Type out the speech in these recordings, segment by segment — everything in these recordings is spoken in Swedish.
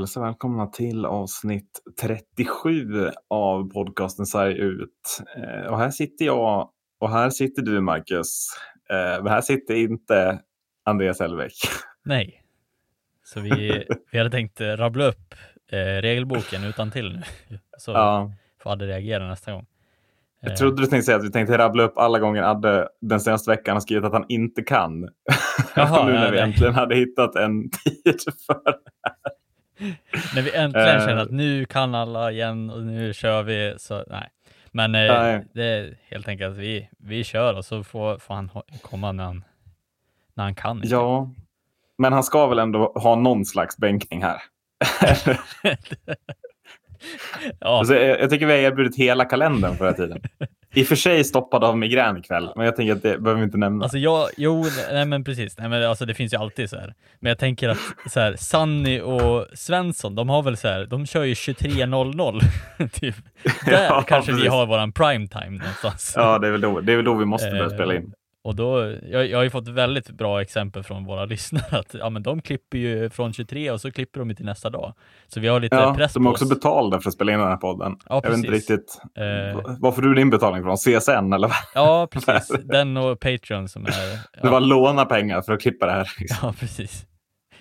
vi hälsa välkomna till avsnitt 37 av podcasten Sarg ut. Eh, och här sitter jag och här sitter du Marcus. Eh, men här sitter inte Andreas Hellbäck. Nej, så vi, vi hade tänkt rabbla upp eh, regelboken utan till nu. Så ja. får Adde reagera nästa gång. Jag trodde du tänkte säga att vi tänkte rabbla upp alla gånger Adde den senaste veckan har skrivit att han inte kan. Jaha, nu när vi nej. äntligen hade hittat en tid för det här. När vi äntligen uh, känner att nu kan alla igen och nu kör vi. Så nej. Men eh, nej. det är helt enkelt att vi, vi kör och så får, får han komma när han, när han kan. Ja, men han ska väl ändå ha någon slags bänkning här. ja. alltså, jag, jag tycker vi har erbjudit hela kalendern förra tiden. I och för sig stoppad av migrän ikväll, men jag tänker att det behöver vi inte nämna. Alltså jag, jo, nej men precis, nej men alltså det finns ju alltid så här. Men jag tänker att så här, Sanny och Svensson, de har väl så här, de kör ju 23.00 typ. Där ja, kanske precis. vi har våran prime time någonstans. Ja, det är väl då, det är väl då vi måste börja spela in. Och då, jag, jag har ju fått väldigt bra exempel från våra lyssnare att ja, men de klipper ju från 23 och så klipper de ju till nästa dag. Så vi har lite ja, press de är också oss. betalda för att spela in den här podden. Ja, jag precis. vet inte riktigt. Eh... Var får du din betalning från? CSN eller? Ja, precis. Den och Patreon som är... Ja. Du bara låna pengar för att klippa det här. Liksom. Ja, precis.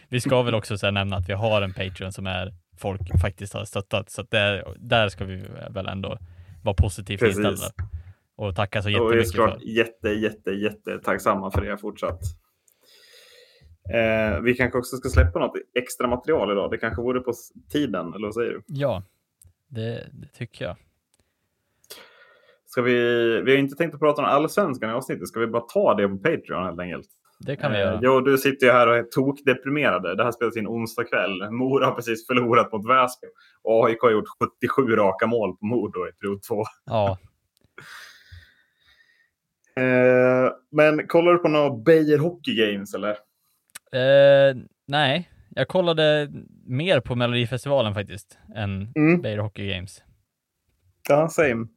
Vi ska väl också så nämna att vi har en Patreon som är folk faktiskt har stöttat. Så där, där ska vi väl ändå vara positivt inställda och tacka så jättemycket och är såklart för. jätte, jätte, jätte tacksamma för det fortsatt. Eh, vi kanske också ska släppa något extra material idag. Det kanske vore på tiden, eller vad säger du? Ja, det, det tycker jag. Ska vi, vi har inte tänkt att prata om allsvenskan i avsnittet. Ska vi bara ta det på Patreon helt enkelt? Det kan vi eh, göra. Jo, du sitter ju här och är tokdeprimerade. Det här spelas in onsdag kväll. Mora har precis förlorat mot Väsby. Och AIK har gjort 77 raka mål på Modo i period 2. Ja, Eh, men kollar du på några Beijer Hockey Games eller? Eh, nej, jag kollade mer på Melodifestivalen faktiskt än mm. Beijer Hockey Games. Ja, same.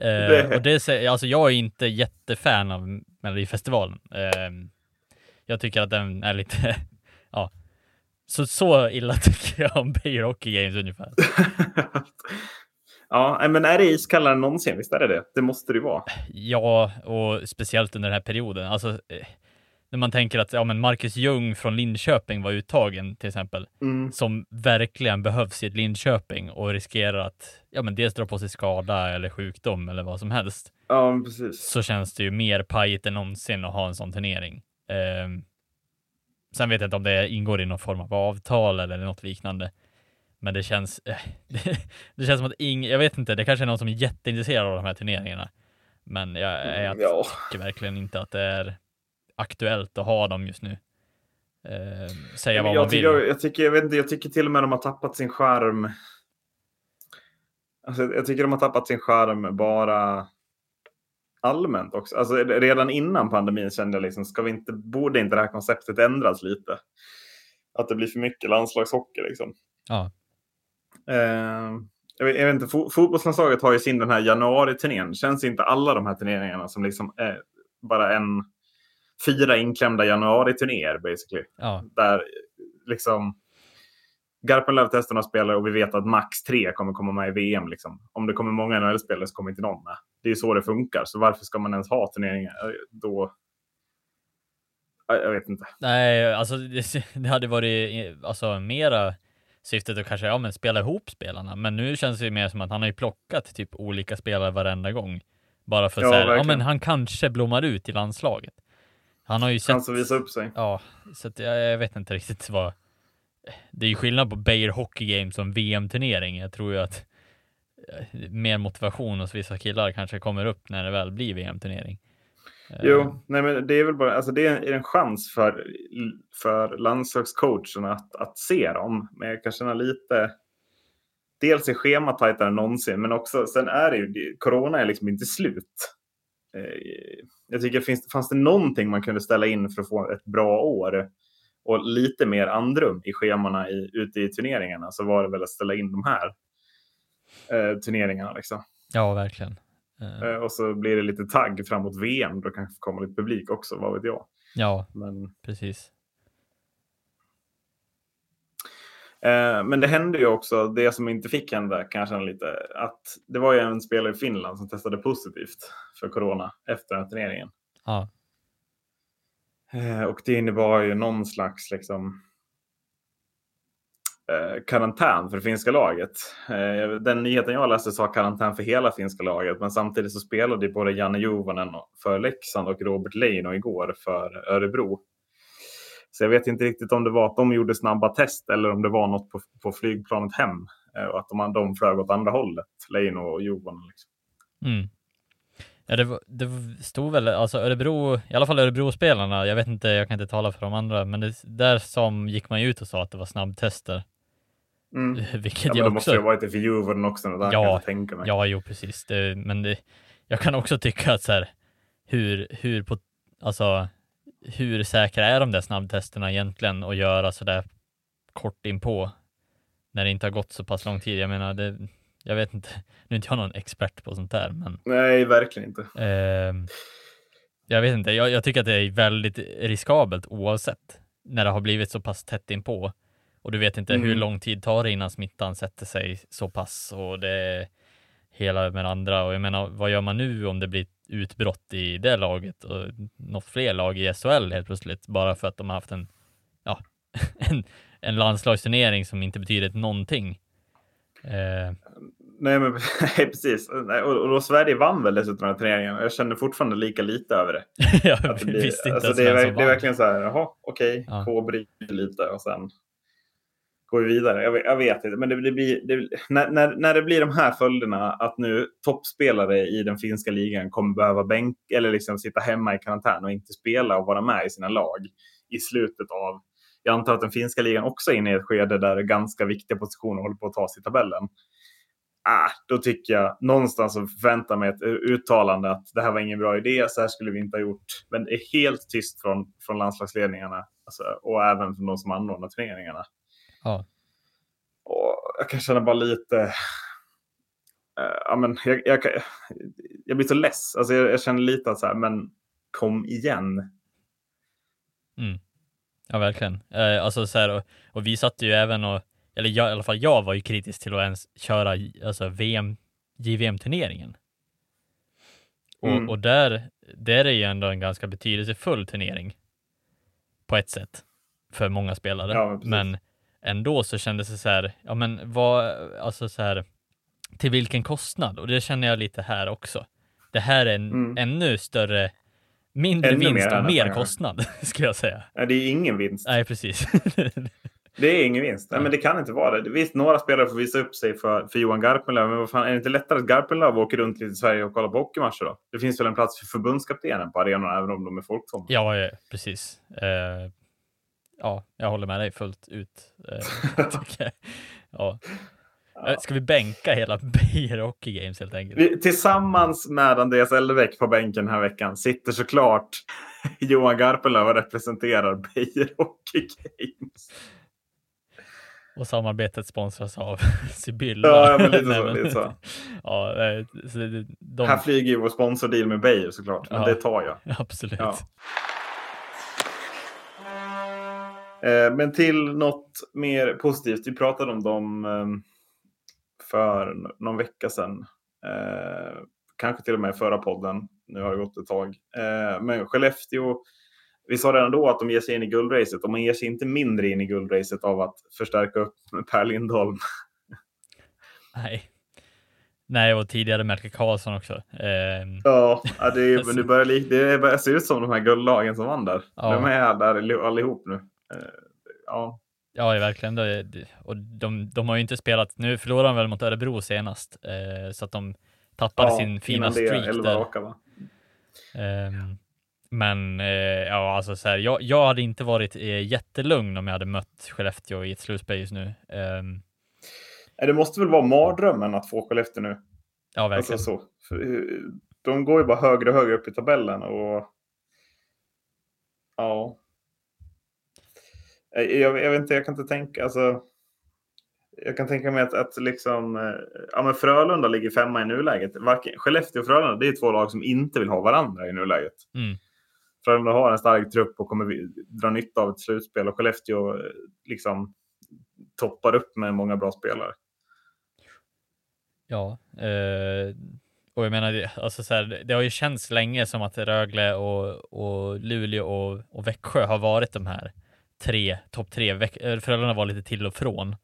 Eh, det... Och det, alltså jag är inte jättefan av Melodifestivalen. Eh, jag tycker att den är lite, ja, så, så illa tycker jag om Beijer Hockey Games ungefär. Ja, men är det iskallare än någonsin? Visst är det det? Det måste det ju vara. Ja, och speciellt under den här perioden. Alltså, eh, när man tänker att ja, men Marcus Ljung från Linköping var uttagen till exempel, mm. som verkligen behövs i ett Linköping och riskerar att ja, men dels dra på sig skada eller sjukdom eller vad som helst. Ja, precis. Så känns det ju mer pajigt än någonsin att ha en sån turnering. Eh, sen vet jag inte om det ingår i någon form av avtal eller något liknande. Men det känns, det, känns som att ingen, jag vet inte, det kanske är någon som är jätteintresserad av de här turneringarna. Men jag, jag mm, ja. tycker verkligen inte att det är aktuellt att ha dem just nu. Eh, säga vad jag man vill. Jag, jag, tycker, jag, vet inte, jag tycker till och med de har tappat sin skärm. Alltså, jag tycker de har tappat sin skärm bara allmänt också. Alltså, redan innan pandemin kände jag liksom, ska vi inte, borde inte det här konceptet ändras lite? Att det blir för mycket landslagshockey liksom. Ja. Eh, jag, vet, jag vet inte, fotbollslandslaget har ju sin den här januari-turnén. Känns inte alla de här turneringarna som liksom är bara en fyra inklämda januari-turnéer basically? Ja. Där liksom Garpenlöv-testerna spelar och vi vet att max tre kommer komma med i VM. Liksom. Om det kommer många NHL-spelare så kommer inte någon med. Det är ju så det funkar. Så varför ska man ens ha turneringar då? Jag vet inte. Nej, alltså det, det hade varit alltså, mera syftet att kanske ja, men spela ihop spelarna. Men nu känns det mer som att han har ju plockat typ olika spelare varenda gång. Bara för att ja, säga, ja men han kanske blommar ut i landslaget. Han har ju sett... Han som visar upp sig. Ja, så att jag, jag vet inte riktigt vad... Det är ju skillnad på Bayer Hockey Games som VM-turnering. Jag tror ju att eh, mer motivation hos vissa killar kanske kommer upp när det väl blir VM-turnering. Jo, eh. nej men det är väl bara, alltså det är en chans för, för landslagscoachen att, att se dem. Men jag kan känna lite, dels är schemat tajtare än någonsin, men också sen är det ju, corona är liksom inte slut. Eh, jag tycker, finns, fanns det någonting man kunde ställa in för att få ett bra år och lite mer andrum i schemana i, ute i turneringarna så var det väl att ställa in de här eh, turneringarna. Liksom. Ja, verkligen. Uh. Och så blir det lite tagg framåt VM. Då kanske kommer lite publik också, vad vet jag. Ja, Men... precis. Eh, men det hände ju också, det som inte fick hända kanske lite, att det var ju en spelare i Finland som testade positivt för corona efter den här turneringen. Ja. Och det innebar ju någon slags liksom, Eh, karantän för det finska laget. Eh, den nyheten jag läste sa karantän för hela finska laget, men samtidigt så spelade både Janne Juvonen för Leksand och Robert Leino igår för Örebro. Så jag vet inte riktigt om det var att de gjorde snabba test eller om det var något på, på flygplanet hem. Eh, och att de, de flög åt andra hållet, Leino och Juvonen. Liksom. Mm. Ja, det, det stod väl, alltså Örebro, i alla fall Örebro-spelarna, jag vet inte, jag kan inte tala för de andra, men det, där som gick man ju ut och sa att det var snabbtester. Mm. Vilket ja, men jag det också... måste ju ha varit för Juvonen också, där Ja, kan jag tänka mig. Ja, jo precis. Det, men det, jag kan också tycka att så här, hur, hur på, alltså, hur säkra är de där snabbtesterna egentligen att göra så där kort inpå när det inte har gått så pass lång tid? Jag menar, det, jag vet inte, nu är inte jag någon expert på sånt där, men Nej, verkligen inte. eh, jag vet inte, jag, jag tycker att det är väldigt riskabelt oavsett när det har blivit så pass tätt inpå och du vet inte Mm. hur lång tid tar det innan smittan sätter sig så pass och det hela med andra och jag menar, vad gör man nu om det blir utbrott i det laget och något fler lag i SHL helt plötsligt bara för att de har haft en, ja, en, en landslagsturnering som inte betyder någonting. Eh, Nej, men nej, precis. Och, och då Sverige vann väl dessutom den här turneringen. Jag känner fortfarande lika lite över det. jag Att det blir- visste inte alltså, det, är, det är verkligen så här, jaha, okej, Ja. K bryter lite och sen går vi vidare. Jag vet, jag vet inte, men det, det blir, det, när, när, när det blir de här följderna att nu toppspelare i den finska ligan kommer behöva bänk eller liksom sitta hemma i karantän och inte spela och vara med i sina lag i slutet av jag antar att den finska ligan också är inne i ett skede där ganska viktiga positioner håller på att tas i tabellen. Ah, då tycker jag någonstans så förväntar mig ett uttalande att det här var ingen bra idé, så här skulle vi inte ha gjort. Men det är helt tyst från, från landslagsledningarna alltså, och även från de som anordnar turneringarna. Ja. Och jag kan känna bara lite... eh, ja, men jag, jag, jag blir så less. Alltså, jag, jag känner lite att så här, men kom igen. Ja, verkligen. Eh, alltså så här, och, och vi satt ju även och, eller jag, i alla fall jag var ju kritisk till att ens köra alltså VM, JVM-turneringen. Och, Mm. och där, där är ju ändå en ganska betydelsefull turnering på ett sätt för många spelare. Ja, men men ändå så kändes det så här, ja men vad, alltså så här, till vilken kostnad? Och det känner jag lite här också. Det här är en Mm. ännu större, mindre Ännu mer vinst och mer ja. kostnad, skulle jag säga. Nej, det är ingen vinst. Nej, precis. Det är ingen vinst. Nej, men det kan inte vara det. Visst, några spelare får visa upp sig för, för Johan Garpenlöv. Men vad fan, är det inte lättare att Garpenlöv åker runt lite i Sverige och kollar på hockeymatcher då? Det finns väl en plats för förbundskaptenen på arenorna, även om de är folktomma. ja, ja, precis. Eh, ja, jag håller med dig fullt ut. Eh, jag. Ja. Eh, Ska vi bänka hela Beijer Hockey Games helt enkelt? Vi, tillsammans med Andreas Elderbäck på bänken den här veckan sitter såklart Johan Garpenlöv och representerar Beijer Hockey Games. Och samarbetet sponsras av Sibylla. Ja, men lite Nej, så, men- lite så. ja, eh, så de, Här flyger ju vår sponsordeal med Beijer såklart, men Ja. det tar jag. absolut. Ja. Eh, Men till något mer positivt. Vi pratade om dem eh, för någon vecka sedan. Eh, Kanske till och med förra podden. Nu har det gått ett tag. Eh, Men Skellefteå, vi sa redan då att de ger sig in i guldracet och man ger sig inte mindre in i guldracet av att förstärka upp Per Lindholm. Nej. Nej, och tidigare Melker Karlsson också. Eh, Ja, det, är, men det börjar, det börjar se ut som de här guldlagen som vann där. Ja. De är där allihop nu. Eh, Ja, Ja, verkligen. Det, och de, de har ju inte spelat, nu förlorade de väl mot Örebro senast, eh, så att de tappade ja sin fina det, streak 11 där. raka va? Ehm, men eh, ja, alltså så här, jag, jag hade inte varit eh, jättelugn om jag hade mött Skellefteå i ett slutspel just nu. Nej, Det måste väl vara mardrömmen att få Skellefteå nu. ja, verkligen. Alltså så. Eh, De går ju bara högre och högre upp i tabellen. Och... Ja. Jag, jag, jag vet inte, jag kan inte tänka. Alltså... Jag kan tänka mig att, att liksom, eh, ja, men Frölunda ligger femma i nuläget. Varken, Skellefteå och Frölunda det är två lag som inte vill ha varandra i nuläget. Mm. Frölunda har en stark trupp och kommer dra nytta av ett slutspel. Och Skellefteå, eh, liksom, toppar upp med många bra spelare. Ja, eh, och jag menar, det- alltså så här, det har ju känts länge som att Rögle och, och Luleå och, och Växjö har varit de här tre, topp tre. Väx- eh, Frölunda var lite till och från.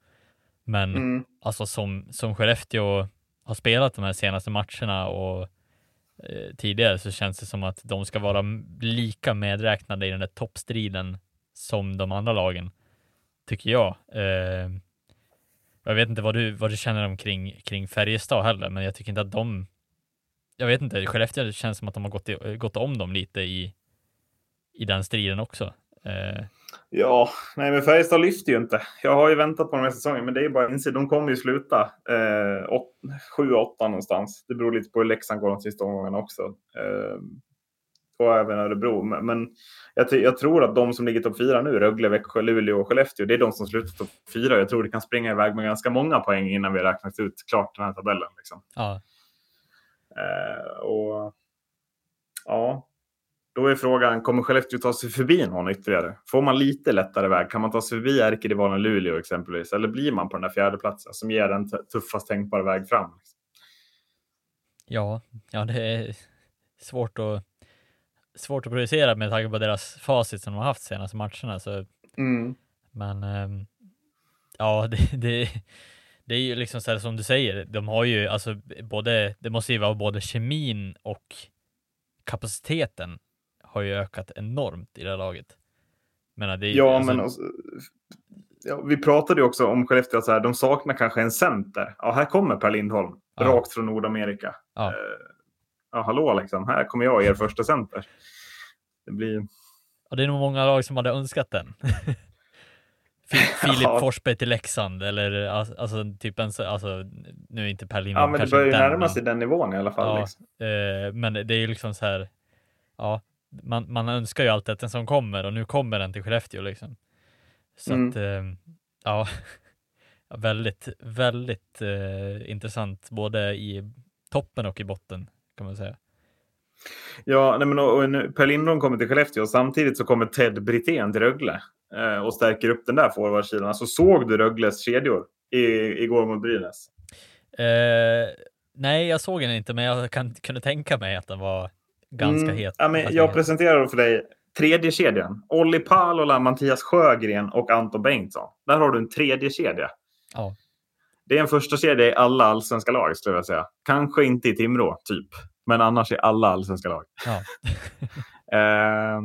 Men Mm. alltså som, som Skellefteå har spelat de här senaste matcherna och eh, tidigare så känns det som att de ska vara lika medräknade i den där toppstriden som de andra lagen, tycker jag. Eh, jag vet inte vad du, vad du känner om kring, kring Färjestad heller, men jag tycker inte att de jag vet inte, Skellefteå känns som att de har gått, i, gått om dem lite i, i den striden också. Eh, Ja, nej men Färjestad lyfter ju inte. Jag har ju väntat på den här säsongen, men det är bara inse. De kommer ju sluta eh, 7-8 någonstans. Det beror lite på hur Leksand går de sista omgångarna också. Eh, och även Örebro. Men, men jag, jag tror att de som ligger topp fyra nu, Rögle, Växjö, Luleå och Skellefteå, det är de som slutar topp fyra. Jag tror det kan springa iväg med ganska många poäng innan vi räknat ut klart den här tabellen. Liksom. ja, Eh, och ja, då är frågan, kommer Skellefteå ta sig förbi någon ytterligare? Får man lite lättare väg? Kan man ta sig förbi ärkerivalen Luleå exempelvis? Eller blir man på den där fjärde platsen som ger den tuffast tänkbara väg fram? ja, ja, det är svårt att svårt att projicera med tanke på deras facit som de har haft senaste matcherna. Så, Mm. men ehm, ja, det, det, det är ju liksom så här som du säger. De har ju alltså både, det måste ju vara både kemin och kapaciteten har ju ökat enormt i det här laget. Men det är, Ja, alltså, men också, ja, vi pratade ju också om Skellefteå, så här, de saknar kanske en center. Ja, här kommer Per Lindholm, Ja. rakt från Nordamerika. Ja. Eh, ja, hallå liksom, här kommer jag, er första center. Det blir... Och det är nog många lag som hade önskat den. Fi- Filip Ja. Forsberg till Leksand eller alltså, typ en, så- alltså nu är inte Per Ja, Lindholm men det börjar ju närma sig den nivån i alla fall. Ja, Liksom. eh, men det är ju liksom så här, ja, man, man önskar ju alltid att den som kommer och nu kommer den till Skellefteå liksom. Så Mm. att, eh, ja, ja, väldigt, väldigt eh, intressant både i toppen och i botten kan man säga. Ja, nej, men och, och nu, Per Lindholm kommer till Skellefteå och samtidigt så kommer Ted Brithén till Rögle eh, och stärker upp den där forwardsidan. Alltså såg du Rögles kedjor i, igår mot Brynäs? Eh, nej, jag såg den inte, men jag kan, kunde tänka mig att den var ganska Mm. het. Ja, men jag het. presenterar för dig tredje kedjan. Olli Palola, Mattias Sjögren och Anton Bengtsson. Där har du en tredje kedja. Ja. Det är en första kedja i alla allsvenska lag skulle jag säga. Kanske inte i Timrå, typ. Men annars i alla allsvenska lag. Ja. Eh,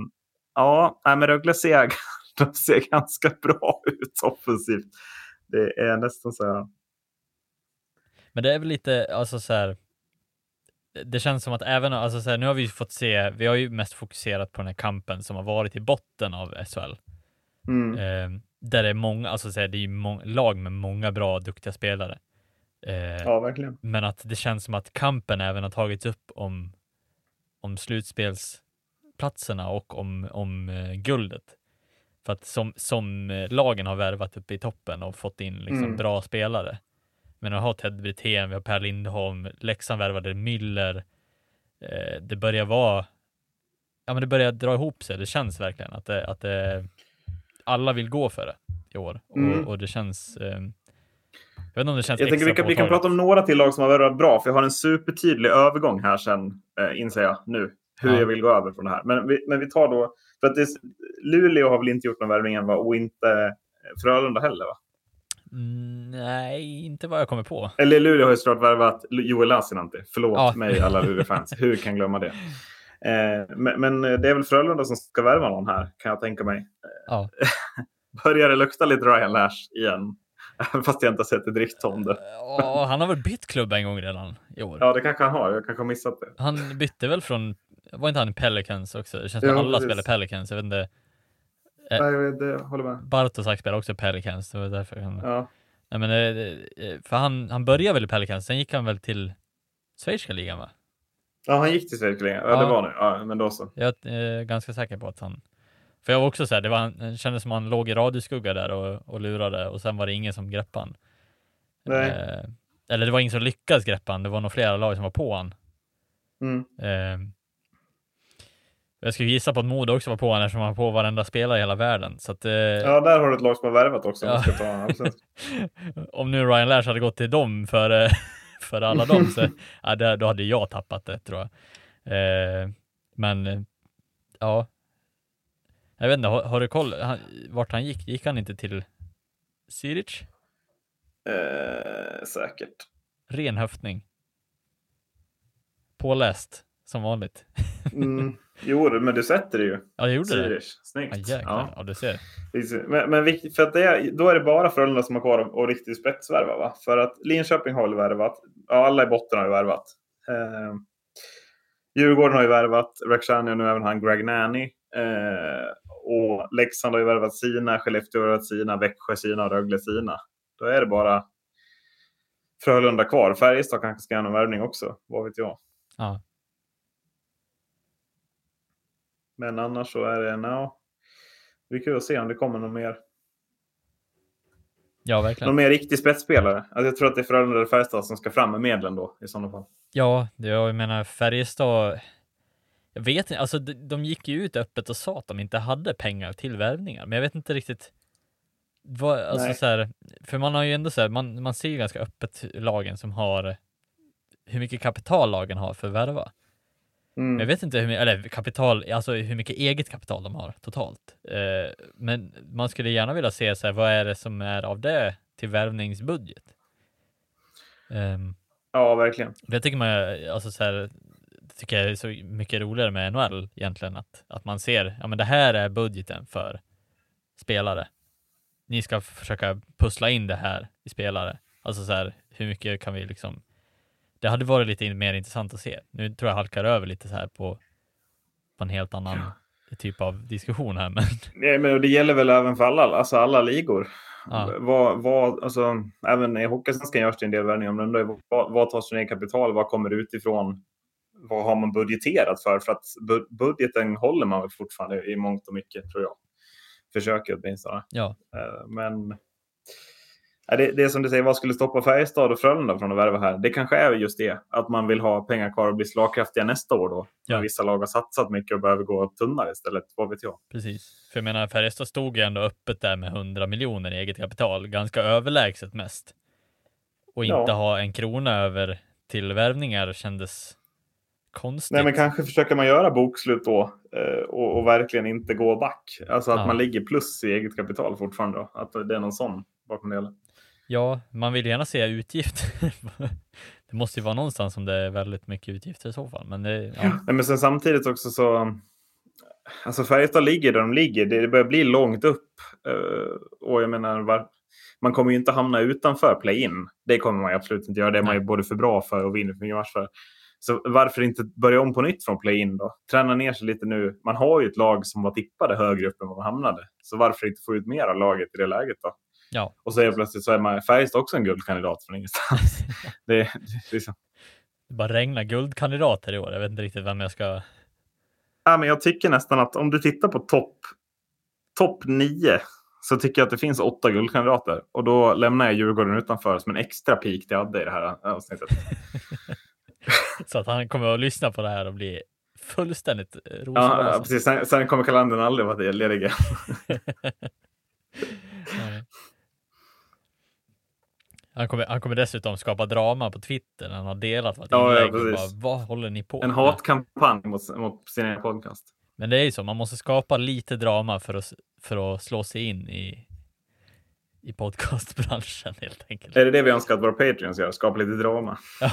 ja, men Rögle ser, de ser ganska bra ut offensivt. Det är nästan så här. Men det är väl lite, alltså så här. Det känns som att även, alltså så här, nu har vi ju fått se, vi har ju mest fokuserat på den här kampen som har varit i botten av SHL. Mm. Eh, där det är många, alltså så här, det är ju lag med många bra, duktiga spelare. Eh, Ja, verkligen. Men att det känns som att kampen även har tagits upp om, om slutspelsplatserna och om, om eh, guldet. För att som, som eh, lagen har värvat uppe i toppen och fått in liksom Mm. bra spelare. Men vi har Ted Brithén, vi har Per Lindholm, Leksand värvade Müller. Eh, det börjar vara, ja men det börjar dra ihop sig. Det känns verkligen att det, att det, alla vill gå för det i år. Mm. Och, och det känns, eh, jag vet inte om det känns Jag tänker vi kan, vi kan prata om några till lag som har värvat bra. För jag har en supertydlig övergång här sen, eh, inser jag nu. Hur Ja. jag vill gå över från det här. Men vi, men vi tar då... För att det, Luleå har väl inte gjort någon värvning än va? Och inte eh, Frölunda heller va? Nej, inte vad jag kommer på. Eller Luleå har ju såklart värvat Joel Lassinantti. Förlåt Ja. mig alla Luleå-fans. Hur kan jag glömma det? Eh, men, men det är väl Frölunda som ska värva någon här, kan jag tänka mig. Ja. Börjar det lukta lite Ryan Lash igen? Fast jag inte har sett ett riktigt det. Ja, han har väl bytt klubb en gång redan i år. Ja, det kanske han har. Jag kanske har missat det. Han bytte väl från, var inte han i Pelicans också? Det känns som att alla precis. spelar Pelicans. Jag vet inte. Eh. Nej, det håller med. Bartosak spelar också Pelicans. Det var därför han... Ja. Nej, men, eh, eh, för han, han började väl i Pelicans, sen gick han väl till schweiziska ligan va? ja, han gick till Schweiz länge. Ja, Ja. det var nu. Ja, men då så. Jag är eh, ganska säker på att han... För jag var också så här, det, var, det kändes som han låg i radioskugga där och, och lurade och sen var det ingen som greppade han. Nej. Eh, eller det var ingen som lyckades greppa han, det var nog flera lag som var på han. Mm. Eh, Jag skulle gissa på att Modo också var på honom eftersom han var på varenda spelare i hela världen. Så att, eh, Ja, där har du ett lag som har värvat också. om Ja. om nu Ryan Lash hade gått till dem för, eh, för alla dem så ja, då hade jag tappat det tror jag. Eh, men eh, ja, jag vet inte, har, har du koll han, vart han gick? Gick han inte till Zürich? eh, säkert. Ren höftning. Påläst som vanligt. Mm. Jo, men du sätter det ju. Ja, jag gjorde det. Zürich. Ja, Snyggt. jäklar. Ja. Ja, du ser. Men, men för att det är, då är det bara Frölunda som har kvar och, och riktigt spetsvärva. Va? För att Linköping har väl värvat. Ja, alla i botten har ju värvat. Eh, Djurgården har ju värvat. Rakhshani och nu även han Greg Nanny. Eh, och Leksand har ju värvat sina. Skellefteå har värvat sina. Växjö sina och Rögle sina. Då är det bara Frölunda kvar. Färjestad kanske ska göra någon värvning också. Vad vet jag. Ja. Men annars så är det, no. Det blir kul att se om det kommer någon mer. Ja, verkligen. Någon mer riktig spetsspelare. Alltså jag tror att det är Frölunda eller Färjestad som ska fram med medlen då i sådana fall. Ja, jag menar Färjestad. Jag vet inte, alltså de, gick ju ut öppet och sa att de inte hade pengar till värvningar, men jag vet inte riktigt. Vad, alltså så här, för man har ju ändå så här, man, man ser ju ganska öppet lagen som har hur mycket kapital lagen har för att värva. Mm. Jag vet inte hur mycket, eller kapital, alltså hur mycket eget kapital de har totalt. Eh, men man skulle gärna vilja se så här, vad är det som är av det till värvningsbudget? Ehm, Ja, verkligen. det tycker man, alltså så här, det tycker jag är så mycket roligare med NHL egentligen, att, att man ser, ja men det här är budgeten för spelare. Ni ska försöka pussla in det här i spelare. Alltså så här, hur mycket kan vi liksom, det hade varit lite mer intressant att se. Nu tror jag halkar över lite så här på, på en helt annan typ av diskussion här, men Nej, men det gäller väl även för alla, alltså alla ligor. Ja. Vad, vad, alltså, även i Hockeysvenskan görs det en del värvningar. Men vad, vad tas från eget kapital? Vad kommer utifrån? Vad har man budgeterat för? För att bu- budgeten håller man fortfarande i mångt och mycket, tror jag. Försöker åtminstone. ja, Eh, Men ja, det, det är som du säger, vad skulle stoppa Färjestad och Frölunda från att värva här? Det kanske är just det, att man vill ha pengar kvar och bli slagkraftiga nästa år då. Ja. Vissa lag har satsat mycket och behöver gå tunnare istället, vad vet jag. precis. För jag menar, Färjestad stod ju ändå öppet där med 100 miljoner i eget kapital, ganska överlägset mest. Och Ja. inte ha en krona över till värvningar kändes konstigt. Nej, men kanske försöker man göra bokslut då eh, och, och verkligen inte gå back. Alltså att Ja. man ligger plus i eget kapital fortfarande. Då. Att det är någon sån bakom det hela. Ja, man vill gärna se utgifter. det måste ju vara någonstans som det är väldigt mycket utgifter i så fall. Men det, ja, Nej, men sen samtidigt också så. Alltså Färjestad ligger där de ligger. Det börjar bli långt upp. Eh, och jag menar, var, man kommer ju inte hamna utanför play-in. Det kommer man absolut inte göra. Det är man ju både för bra för och vinner för mycket match för. Så varför inte börja om på nytt från play-in då? Träna ner sig lite nu. Man har ju ett lag som var tippade högre upp än vad man hamnade. Så varför inte få ut mer av laget i det läget då? Ja, Och så är plötsligt så är man Färjestad också en guldkandidat från ingenstans. det, det, så. det bara regnar guldkandidater i år. Jag vet inte riktigt vem jag ska... Ja, men jag tycker nästan att om du tittar på topp top nio så tycker jag att det finns åtta guldkandidater. Och då lämnar jag Djurgården utanför som en extra peak det hade i det här avsnittet. Så att han kommer att lyssna på det här och bli fullständigt Ja, rosenrasande. ja, precis. Sen, sen kommer kalendern aldrig vara ledig igen. Han kommer, han kommer dessutom skapa drama på Twitter när han har delat vad Ja, ja, inlägg och bara, vad håller ni på En med? hatkampanj mot, mot sin egen podcast. Men det är ju så, man måste skapa lite drama för att, för att slå sig in i, i podcastbranschen helt enkelt. Är det det vi önskar att våra Patreons gör? Skapa lite drama.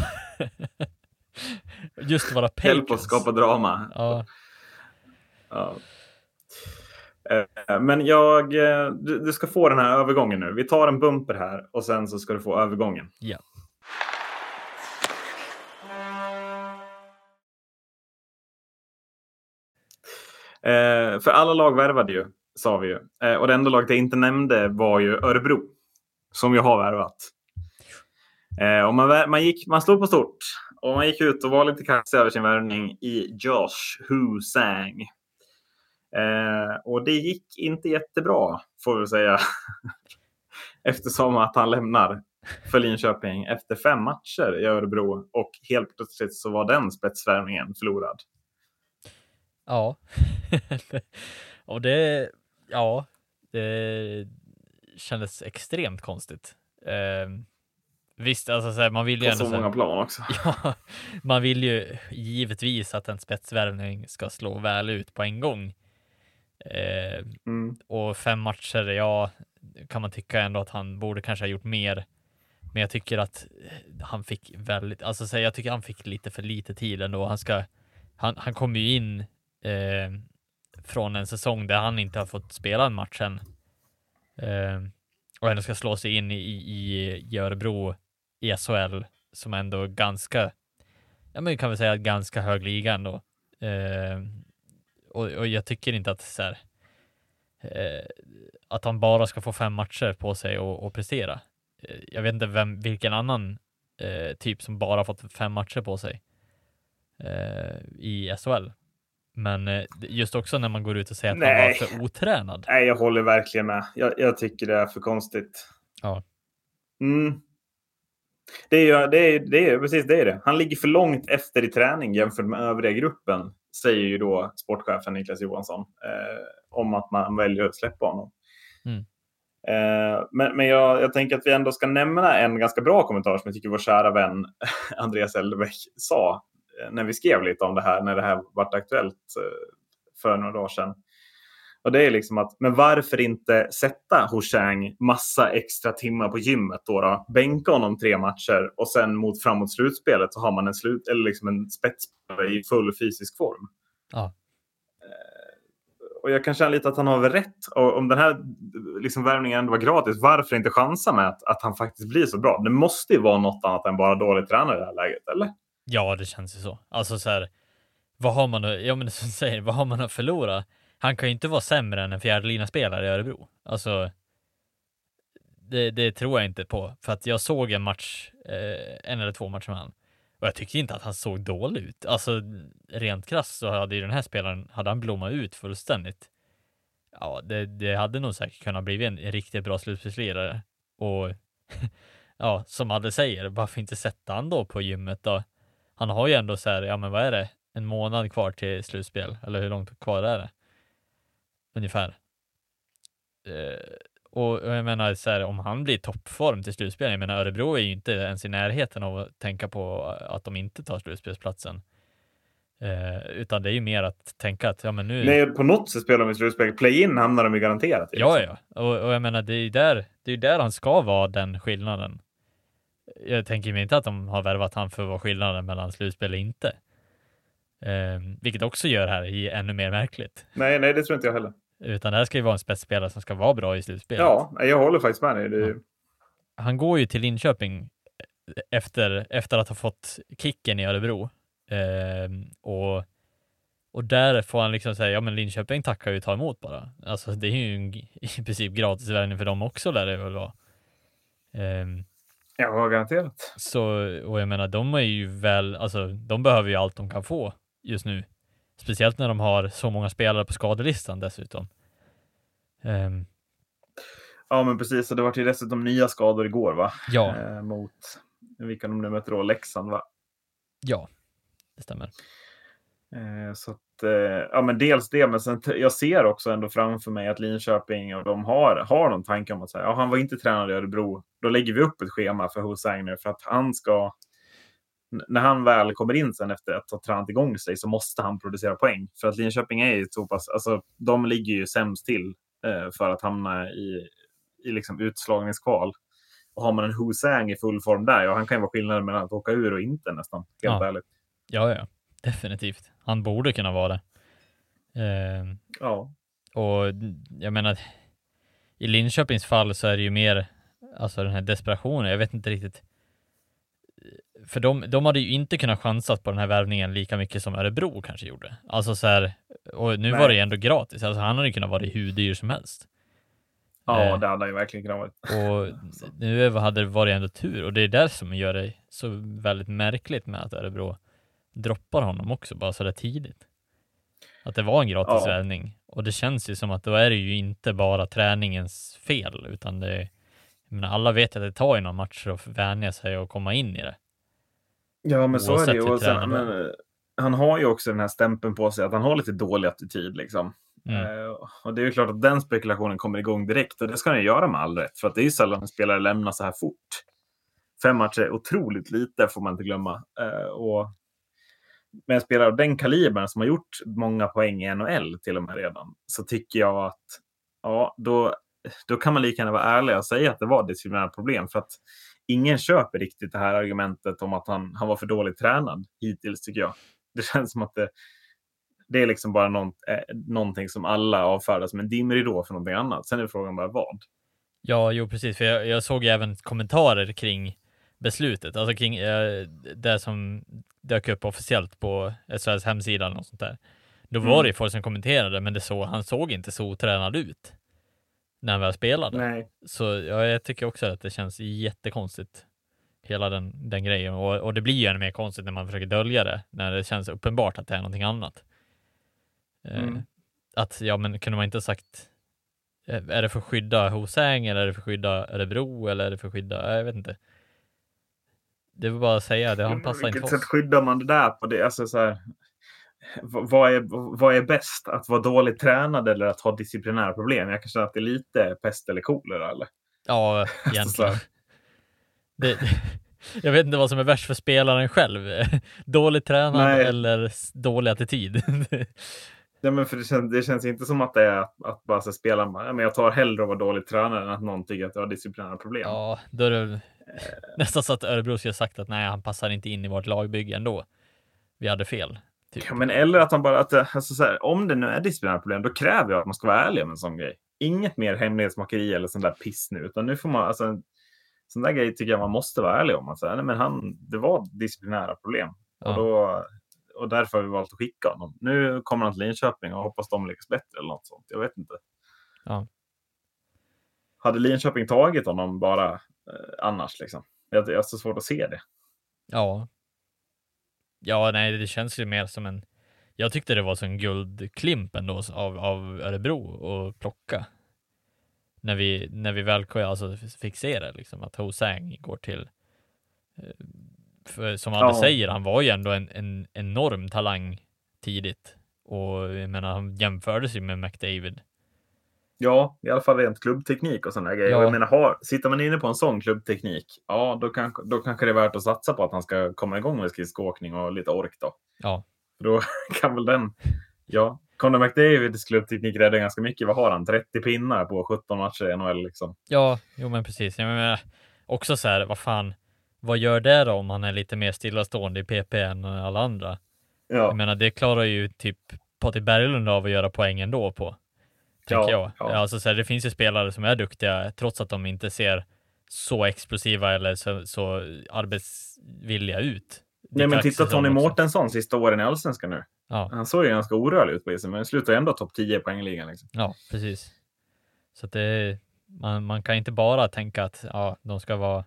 Just våra Hjälp patrons. oss skapa drama. Ja, Ja. Eh, Men jag, eh, du, du ska få den här övergången nu. Vi tar en bumper här och sen så ska du få övergången. ja. Eh, för alla lag värvade ju, sa vi ju. Eh, och det enda laget jag inte nämnde var ju Örebro. Som ju har värvat. Eh, och man, man, gick, man slog på stort. Och man gick ut och var lite kaxig över sin värvning i Josh Husang. Eh, och det gick inte jättebra, får vi säga. Eftersom att han lämnar för Linköping efter fem matcher i Örebro. Och helt plötsligt så var den spetsvärvningen förlorad. Ja. och det, ja, det kändes extremt konstigt. Eh, visst, alltså så här, man vill ju På så så här- många plan också. Ja, man vill ju givetvis att en spetsvärvning ska slå väl ut på en gång. Eh, Mm. och fem matcher, ja, kan man tycka ändå att han borde kanske ha gjort mer. Men jag tycker att han fick väldigt, alltså så jag tycker han fick lite för lite tid ändå. Han ska, han, han kom ju in eh, från en säsong där han inte har fått spela en match än. Eh, och ändå ska slå sig in i, i, i Örebro i SHL som ändå ganska, ja men kan väl säga ganska hög liga ändå. Eh, och, och jag tycker inte att så här, eh, att han bara ska få fem matcher på sig och, och prestera. Eh, jag vet inte vem, vilken annan eh, typ som bara fått fem matcher på sig eh, i SHL. Men eh, just också när man går ut och säger att han Nej. var för otränad. Nej, jag håller verkligen med. Jag, jag tycker det är för konstigt. Ja. Mm. Det är ju det är, det är, precis det är det. Han ligger för långt efter i träning jämfört med övriga gruppen, säger ju då sportchefen Niklas Johansson eh, om att man väljer att släppa honom. Mm. Eh, men men jag, jag tänker att vi ändå ska nämna en ganska bra kommentar som jag tycker vår kära vän Andreas Elbäck sa eh, när vi skrev lite om det här, när det här vart aktuellt eh, för några dagar sedan. Och det är liksom att, men varför inte sätta Hoshang massa extra timmar på gymmet då, då? Bänka honom tre matcher och sen mot framåt slutspelet så har man en, slut, eller liksom en spetsspelare i full fysisk form. Ja. Eh, Och jag kan känna lite att han har väl rätt. Och om den här liksom, värvningen ändå var gratis, varför inte chansa med att, att han faktiskt blir så bra? Det måste ju vara något annat än bara dålig tränare i det här läget, eller? Ja, det känns ju så. Alltså så här, vad har man att, ja men som säger, vad har man att förlora? Han kan ju inte vara sämre än en fjärdelina spelare i Örebro. Alltså, det, det tror jag inte på. För att jag såg en match, eh, en eller två matcher med han. Och jag tyckte inte att han såg dålig ut. Alltså, rent krasst så hade ju den här spelaren, hade han blommat ut fullständigt. Ja, det, det hade nog säkert kunnat bli en, en riktigt bra slutspelslirare. Och ja, som Adde säger, varför inte sätta han då på gymmet då? Han har ju ändå så här, ja men vad är det? En månad kvar till slutspel, eller hur långt kvar är det? Ungefär. Eh, och, jag menar så här, om han blir toppform till slutspel, jag menar Örebro är ju inte ens i närheten av att tänka på att de inte tar slutspelsplatsen. Eh, utan det är ju mer att tänka att, ja men nu... Nej, på något sätt spelar de i slutspel. Play-in hamnar de ju garanterat i. Ja, ja, och, och jag menar, det är ju där, det är där han ska vara den skillnaden. Jag tänker mig inte att de har värvat han för att vara skillnaden mellan slutspel och inte. Eh, vilket också gör här i ännu mer märkligt. Nej, nej, det tror inte jag heller. Utan det här ska ju vara en spetsspelare som ska vara bra i slutspelet. Ja, jag håller faktiskt med dig. Ju... Han går ju till Linköping efter, efter att ha fått kicken i Örebro. Eh, och, och där får han liksom säga, ja men Linköping tackar ju ta emot bara. Alltså det är ju en, i princip gratis värvning för dem också lär det väl vara. Ehm, Ja, garanterat. så, och jag menar, de är ju väl, alltså de behöver ju allt de kan få just nu. Speciellt när de har så många spelare på skadelistan dessutom. Ehm, Ja, men precis. Och det var ju dessutom nya skador igår, va? ja, Eh, mot, vilka de nu möter då, Leksand, va? ja, det stämmer. Eh, så att, eh, ja, men dels det, men sen, jag ser också ändå framför mig att Linköping och de har, har någon tanke om att säga, ja, han var inte tränad i Örebro. Då lägger vi upp ett schema för Hussein nu för att han ska, när han väl kommer in sen efter att ha tränat igång sig så måste han producera poäng. För att Linköping är ju så pass, alltså de ligger ju sämst till eh, för att hamna i, i liksom utslagningskval. Och har man en Hussein i full form där, ja, han kan ju vara skillnaden mellan att åka ur och inte nästan, helt Ja. ärligt. Ja, ja, definitivt. Han borde kunna vara det. Ehm, Ja. och jag menar, i Linköpings fall så är det ju mer, alltså den här desperationen, jag vet inte riktigt. För de, de hade ju inte kunnat chansat på den här värvningen lika mycket som Örebro kanske gjorde. Alltså så här, och nu Nej. var det ju ändå gratis, alltså han hade ju kunnat vara hur dyr som helst. Ja, Eh. det hade han ju verkligen kunnat vara. Och nu hade det varit ändå tur och det är där som gör det så väldigt märkligt med att Örebro droppar honom också bara så där tidigt. Att det var en gratis Ja. värvning och det känns ju som att då är det ju inte bara träningens fel utan det jag menar, alla vet att det tar ju några matcher att vänja sig och komma in i det. Ja, men så är det ju. Och sen, men, eh, han har ju också den här stämpeln på sig att han har lite dålig attityd. Liksom. Mm. Eh, och det är ju klart att den spekulationen kommer igång direkt och det ska han ju göra med all rätt. För att det är ju sällan en spelare lämnar så här fort. Fem matcher är otroligt lite får man inte glömma. Eh, och med en spelare av den kalibern som har gjort många poäng i NHL till och med redan så tycker jag att ja, då, då kan man lika gärna vara ärlig och säga att det var disciplinära problem. För att ingen köper riktigt det här argumentet om att han, han var för dåligt tränad hittills tycker jag. Det känns som att det, det är liksom bara någon, eh, någonting som alla avfärdar som en dimridå för någonting annat. Sen är frågan bara vad. Ja, jo precis, för jag, jag såg även kommentarer kring beslutet, alltså kring eh, det som dök upp officiellt på SHLs hemsida och sånt där. Då var Mm. det folk som kommenterade, men det så, han såg inte så otränad ut när han väl spelade. Nej. Så ja, jag tycker också att det känns jättekonstigt, hela den, den grejen. Och, och det blir ju ännu mer konstigt när man försöker dölja det, när det känns uppenbart att det är någonting annat. Eh, Mm. Att, ja men kunde man inte sagt, eh, är det för att skydda Hosang eller är det för att skydda Örebro eller är det för att skydda, jag vet inte. Det var bara att säga, det han på passar inte vilket för oss. sätt skyddar man det där på det? Alltså, så här, vad, är, vad är bäst? Att vara dåligt tränad eller att ha disciplinära problem? Jag kan känna att det är lite pest eller kolera. Eller? Ja, egentligen. här. Det, jag vet inte vad som är värst för spelaren själv. Dåligt tränad Nej. eller dålig attityd. Ja, men för det, känns, det känns inte som att det är att, att bara så spela. Ja, men jag tar hellre att vara dåligt tränad än att någon tycker att jag har disciplinära problem. ja, då är det väl nästan så att Örebro skulle sagt att nej, han passar inte in i vårt lagbygge ändå. Vi hade fel. Typ. Ja, men eller att han bara, att, det- alltså så här, om det nu är disciplinära problem, då kräver jag att man ska vara ärlig om en sån grej. Inget mer hemlighetsmakeri eller sån där piss nu, utan nu får man, alltså en sån där grej tycker jag man måste vara ärlig om. Alltså, nej, men han, det var disciplinära problem Ja. och, då, och därför har vi valt att skicka honom. Nu kommer han till Linköping och hoppas de lyckas bättre eller något sånt. Jag vet inte. Ja. Hade Linköping tagit honom bara eh, annars liksom? Jag, jag har så svårt att se det. Ja. Ja, nej, det känns ju mer som en. Jag tyckte det var som en guldklimp ändå av, av Örebro att plocka. När vi, när vi väl alltså, fick se det, liksom, att Hosang går till. eh, För som alla Ja. säger, han var ju ändå en, en enorm talang tidigt. Och jag menar, han jämfördes ju med McDavid. Ja, i alla fall rent klubbteknik och sådana grejer. Ja. Och jag menar, har, sitter man inne på en sån klubbteknik, ja, då, kanske då kanske det är värt att satsa på att han ska komma igång med skridskoåkning och lite ork då. Ja, Då kan väl den, ja, Conor McDavids klubbteknik räddar ganska mycket. Vad har han? 30 pinnar på 17 matcher i NHL liksom. ja, jo men precis. Jag menar, också så här, vad fan, vad gör det då om han är lite mer stillastående i PP än alla andra? Ja, Jag menar, det klarar ju typ Patrik Berglund av att göra poäng ändå på. Tänker Ja, jag. ja. Alltså, så här, det finns ju spelare som är duktiga trots att de inte ser så explosiva eller så, så arbetsvilliga ut. Nej, men titta Tony. Mårtensson sista åren i Allsvenskan nu. Ja, Han såg ju ganska orörlig ut på isen, men slutar ändå topp 10 i poängligan. Liksom. ja, precis. Så det, man, man kan inte bara tänka att ja, de ska vara,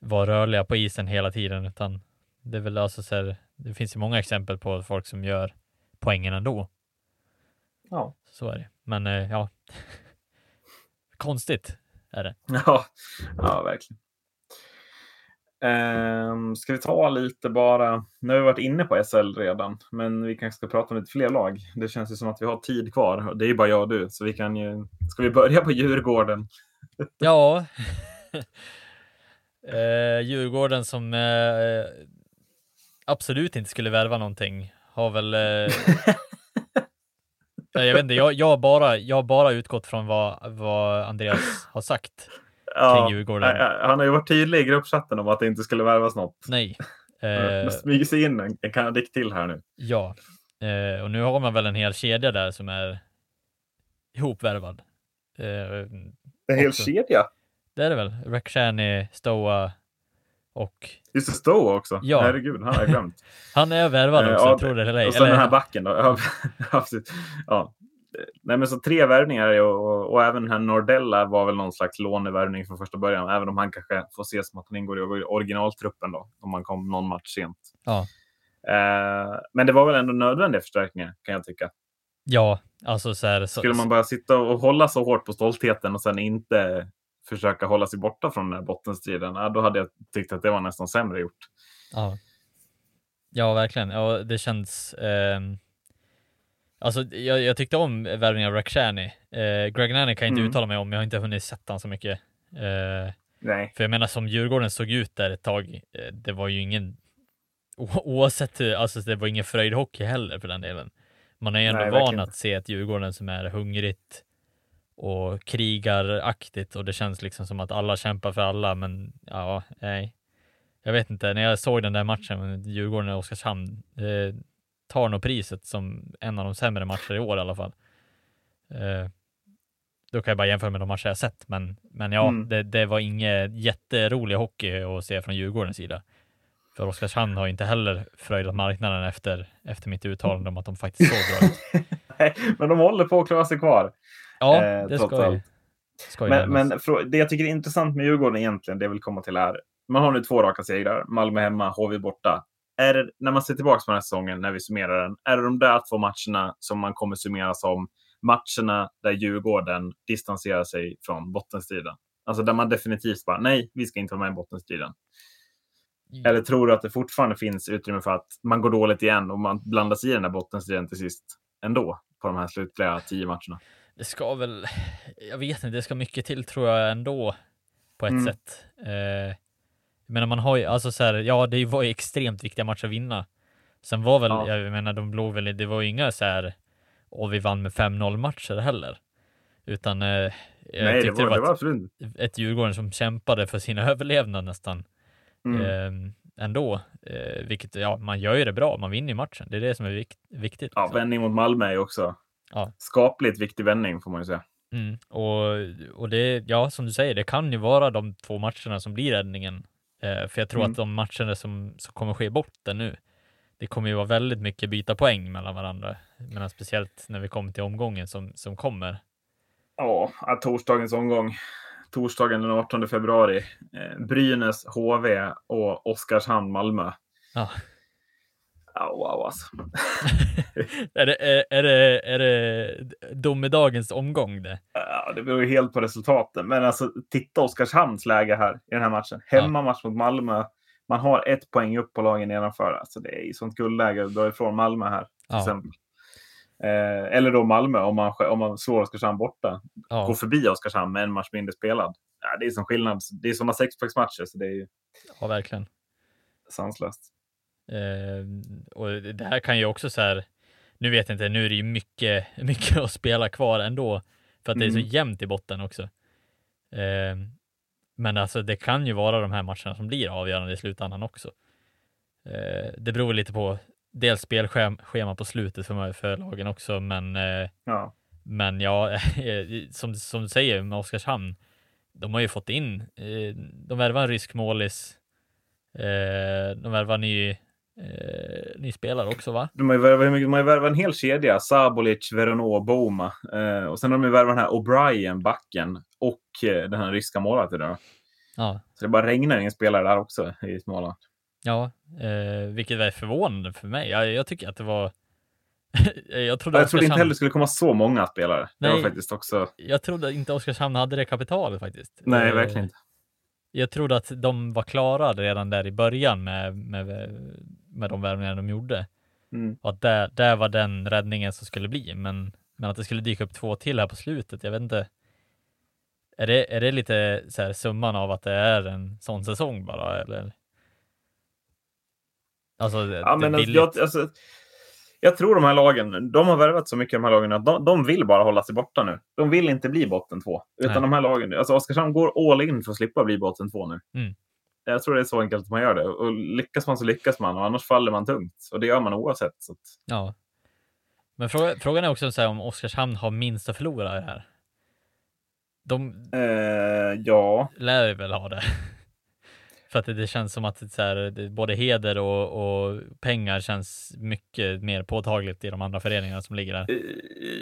vara rörliga på isen hela tiden, utan det är väl alltså så här, det finns ju många exempel på folk som gör poängen ändå. Ja. Så är det. Men eh, ja, konstigt är det. Ja, ja verkligen. Ehm, ska vi ta lite bara, nu har vi varit inne på SL redan, men vi kanske ska prata om lite fler lag. Det känns ju som att vi har tid kvar. och Det är ju bara jag och du, så vi kan ju, ska vi börja på Djurgården? Ja. eh, Djurgården som eh, absolut inte skulle värva någonting har väl eh, jag vet inte, jag, jag, har bara, jag har bara utgått från vad, vad Andreas har sagt. Ja, Djurgården. eh, han har ju varit tydlig i gruppchatten om att det inte skulle värvas något. Nej. Det Eh, smyger sig in en, en kanadick till här nu. ja, eh, och nu har man väl en hel kedja där som är ihopvärvad. Eh, En hel Också. kedja. det är det väl? Rakhshani, Stoa och Just det, Stowe också. Ja. Herregud, han har jag glömt. han är värvad Eh, också, ja, jag tror det eller ej. Och sen den här Eller, backen då. Ja, absolut. ja. Nej, men så tre värvningar och, och, och även den här Nordella var väl någon slags lånevärvning från första början. Även om han kanske får ses som att han ingår i originaltruppen då. Om han kom någon match sent. ja, Eh, men det var väl ändå nödvändiga förstärkningar kan jag tycka. ja, alltså så här. Skulle man bara sitta och hålla så hårt på stoltheten och sen inte försöka hålla sig borta från den här bottenstriden. Då hade jag tyckt att det var nästan sämre gjort. Ja. Ja, verkligen. Ja, det känns... Eh, alltså, jag, jag tyckte om värvningen av Rakhshani. Eh, Greg Nanny kan jag inte Mm. uttala mig om, jag har inte hunnit sett han så mycket. Eh, Nej. för jag menar, som Djurgården såg ut där ett tag, eh, det var ju ingen... Oavsett, hur- alltså det var ingen fröjdhockey heller för den delen. Man är ju ändå Nej, van verkligen att se ett Djurgården som är hungrigt och krigaraktigt och det känns liksom som att alla kämpar för alla, men ja, nej. Jag vet inte, när jag såg den där matchen Djurgården och Oskarshamn, eh, tar nog priset som en av de sämre matcher i år i alla fall. Eh, då kan jag bara jämföra med de matcher jag sett, men, men ja, Mm. det, det var inget jätterolig hockey att se från Djurgårdens sida. För Oskarshamn har inte heller fröjdat marknaden efter, efter mitt uttalande om att de faktiskt såg bra ut. Men de håller på att klara sig kvar. Ja, Eh, det ska allt. Men, men det jag tycker är intressant med Djurgården egentligen, det jag vill komma till är, man har nu två raka segrar, Malmö hemma, HV borta. Är det, när man ser tillbaka på den här säsongen, när vi summerar den, är det de där två matcherna som man kommer summera som matcherna där Djurgården distanserar sig från bottenstriden? Alltså där man definitivt bara, nej, vi ska inte vara med i bottenstriden. Eller tror du att det fortfarande finns utrymme för att man går dåligt igen och man blandar sig i den där bottenstriden till sist ändå på de här slutliga tio matcherna? Det ska väl, jag vet inte, det ska mycket till tror jag ändå på ett Mm. sätt. Eh, menar man har ju, alltså så här, ja det var ju extremt viktiga matcher att vinna. Sen var väl, Ja. jag menar de låg väl, det var ju inga så här, och vi vann med 5-0 matcher heller. Utan eh, jag nej, det tyckte var, det var ett, ett Djurgården som kämpade för sin överlevnad nästan. mm. Eh, ändå, eh, vilket, ja man gör ju det bra, man vinner ju matchen. Det är det som är vikt, viktigt. Ja, liksom. vändning mot Malmö är ju också Ja. skapligt viktig vändning får man ju säga. Mm. Och, och det, ja, som du säger, det kan ju vara de två matcherna som blir räddningen. Eh, för jag tror Mm. att de matcherna som, som kommer ske botten nu, det kommer ju vara väldigt mycket byta poäng mellan varandra. Men speciellt när vi kommer till omgången som, som kommer. Ja, att torsdagens omgång. Torsdagen den 18 februari. Eh, Brynäs, HV och Oskarshamn, Malmö. Ja. Ja, wow alltså. är, det, är, är, det, är det domedagens omgång det? Ja, det beror ju helt på resultaten. Men alltså, titta Oskarshamns läge här i den här matchen. Hemmamatch mot Malmö. Man har ett poäng upp på lagen nedanför. Alltså, det är ju sånt guldläge att dra ifrån Malmö här. Till Ja. exempel. Eh, eller då Malmö om man, om man slår Oskarshamn borta. Gå Ja, förbi Oskarshamn med en match mindre spelad. Ja, det är som skillnad. Det är sådana sexpacksmatcher så det är ju ja verkligen. sanslöst. Eh, och det här kan ju också så här, nu vet jag inte, nu är det ju mycket, mycket att spela kvar ändå, för att det är så Mm. jämnt i botten också. Eh, men alltså det kan ju vara de här matcherna som blir avgörande i slutändan också. Eh, det beror lite på dels spelschema på slutet för, för lagen också, men, eh, Ja. men ja, som, som du säger med Oskarshamn, de har ju fått in, eh, de värvar en rysk målis, eh, de värvar ny, eh, ny spelare också va? De har ju värvat, en hel kedja. Sabolic, Veronneau, Boma. Eh, och sen har de ju värvat den här O'Brien, backen. Och eh, den här ryska målvakten. Ja, Så det bara regnar in spelare där också i Småland. ja, eh, vilket är förvånande för mig. Jag, jag tycker att det var jag trodde, Jag trodde inte heller det skulle komma så många spelare. Det var Nej. faktiskt också... jag trodde inte Oskarshamn hade det kapitalet faktiskt. Nej, Eh, verkligen inte. Jag trodde att de var klara redan där i början med, med, med de värvningar de gjorde. Mm. Och att där, där var den räddningen som skulle bli. Men, men att det skulle dyka upp två till här på slutet, jag vet inte. Är det, är det lite så här summan av att det är en sån säsong bara, eller? Alltså, det, Ja, det men alltså, billigt. jag, alltså, jag tror de här lagen, de har värvat så mycket de här lagen att de, de vill bara hålla sig borta nu. De vill inte bli botten två. Utan Nej. de här lagen, alltså Oskarshamn går all in för att slippa bli botten två nu. Mm. Jag tror det är så enkelt att man gör det. Och lyckas man så lyckas man och annars faller man tungt. Och det gör man oavsett. Så att, Ja. Men fråga, frågan är också så här, om Oskarshamn har minst att förlora i det här. De eh, ja, lär väl ha det. För att det, det känns som att det, så här, både heder och, och pengar känns mycket mer påtagligt i de andra föreningarna som ligger där. Eh,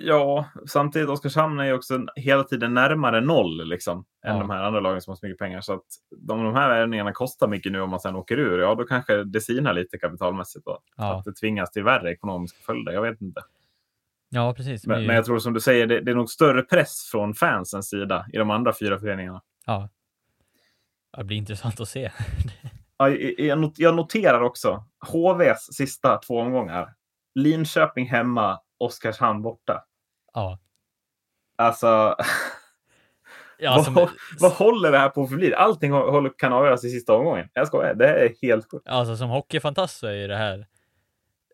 Ja, samtidigt Oskarshamn är ju också hela tiden närmare noll liksom, än Ja. de här andra lagen som har så mycket pengar. Så att de, de här värvningarna kostar mycket nu om man sen åker ur. Ja, då kanske det sinar lite kapitalmässigt. Då. Ja, Att det tvingas till värre ekonomiska följder. Jag vet inte. ja precis. Men, men jag tror som du säger, det, det är nog större press från fansens sida i de andra fyra föreningarna. ja. Det blir intressant att se. Ja, jag, not, jag noterar också HVs sista två omgångar. Linköping hemma, Oskarshamn borta. Ja. Alltså, ja alltså, vad, vad håller det här på för bli? Allting håller, kan avgöras i sista omgången. Jag skojar, det är helt sjukt. Alltså som hockeyfantast så är det här,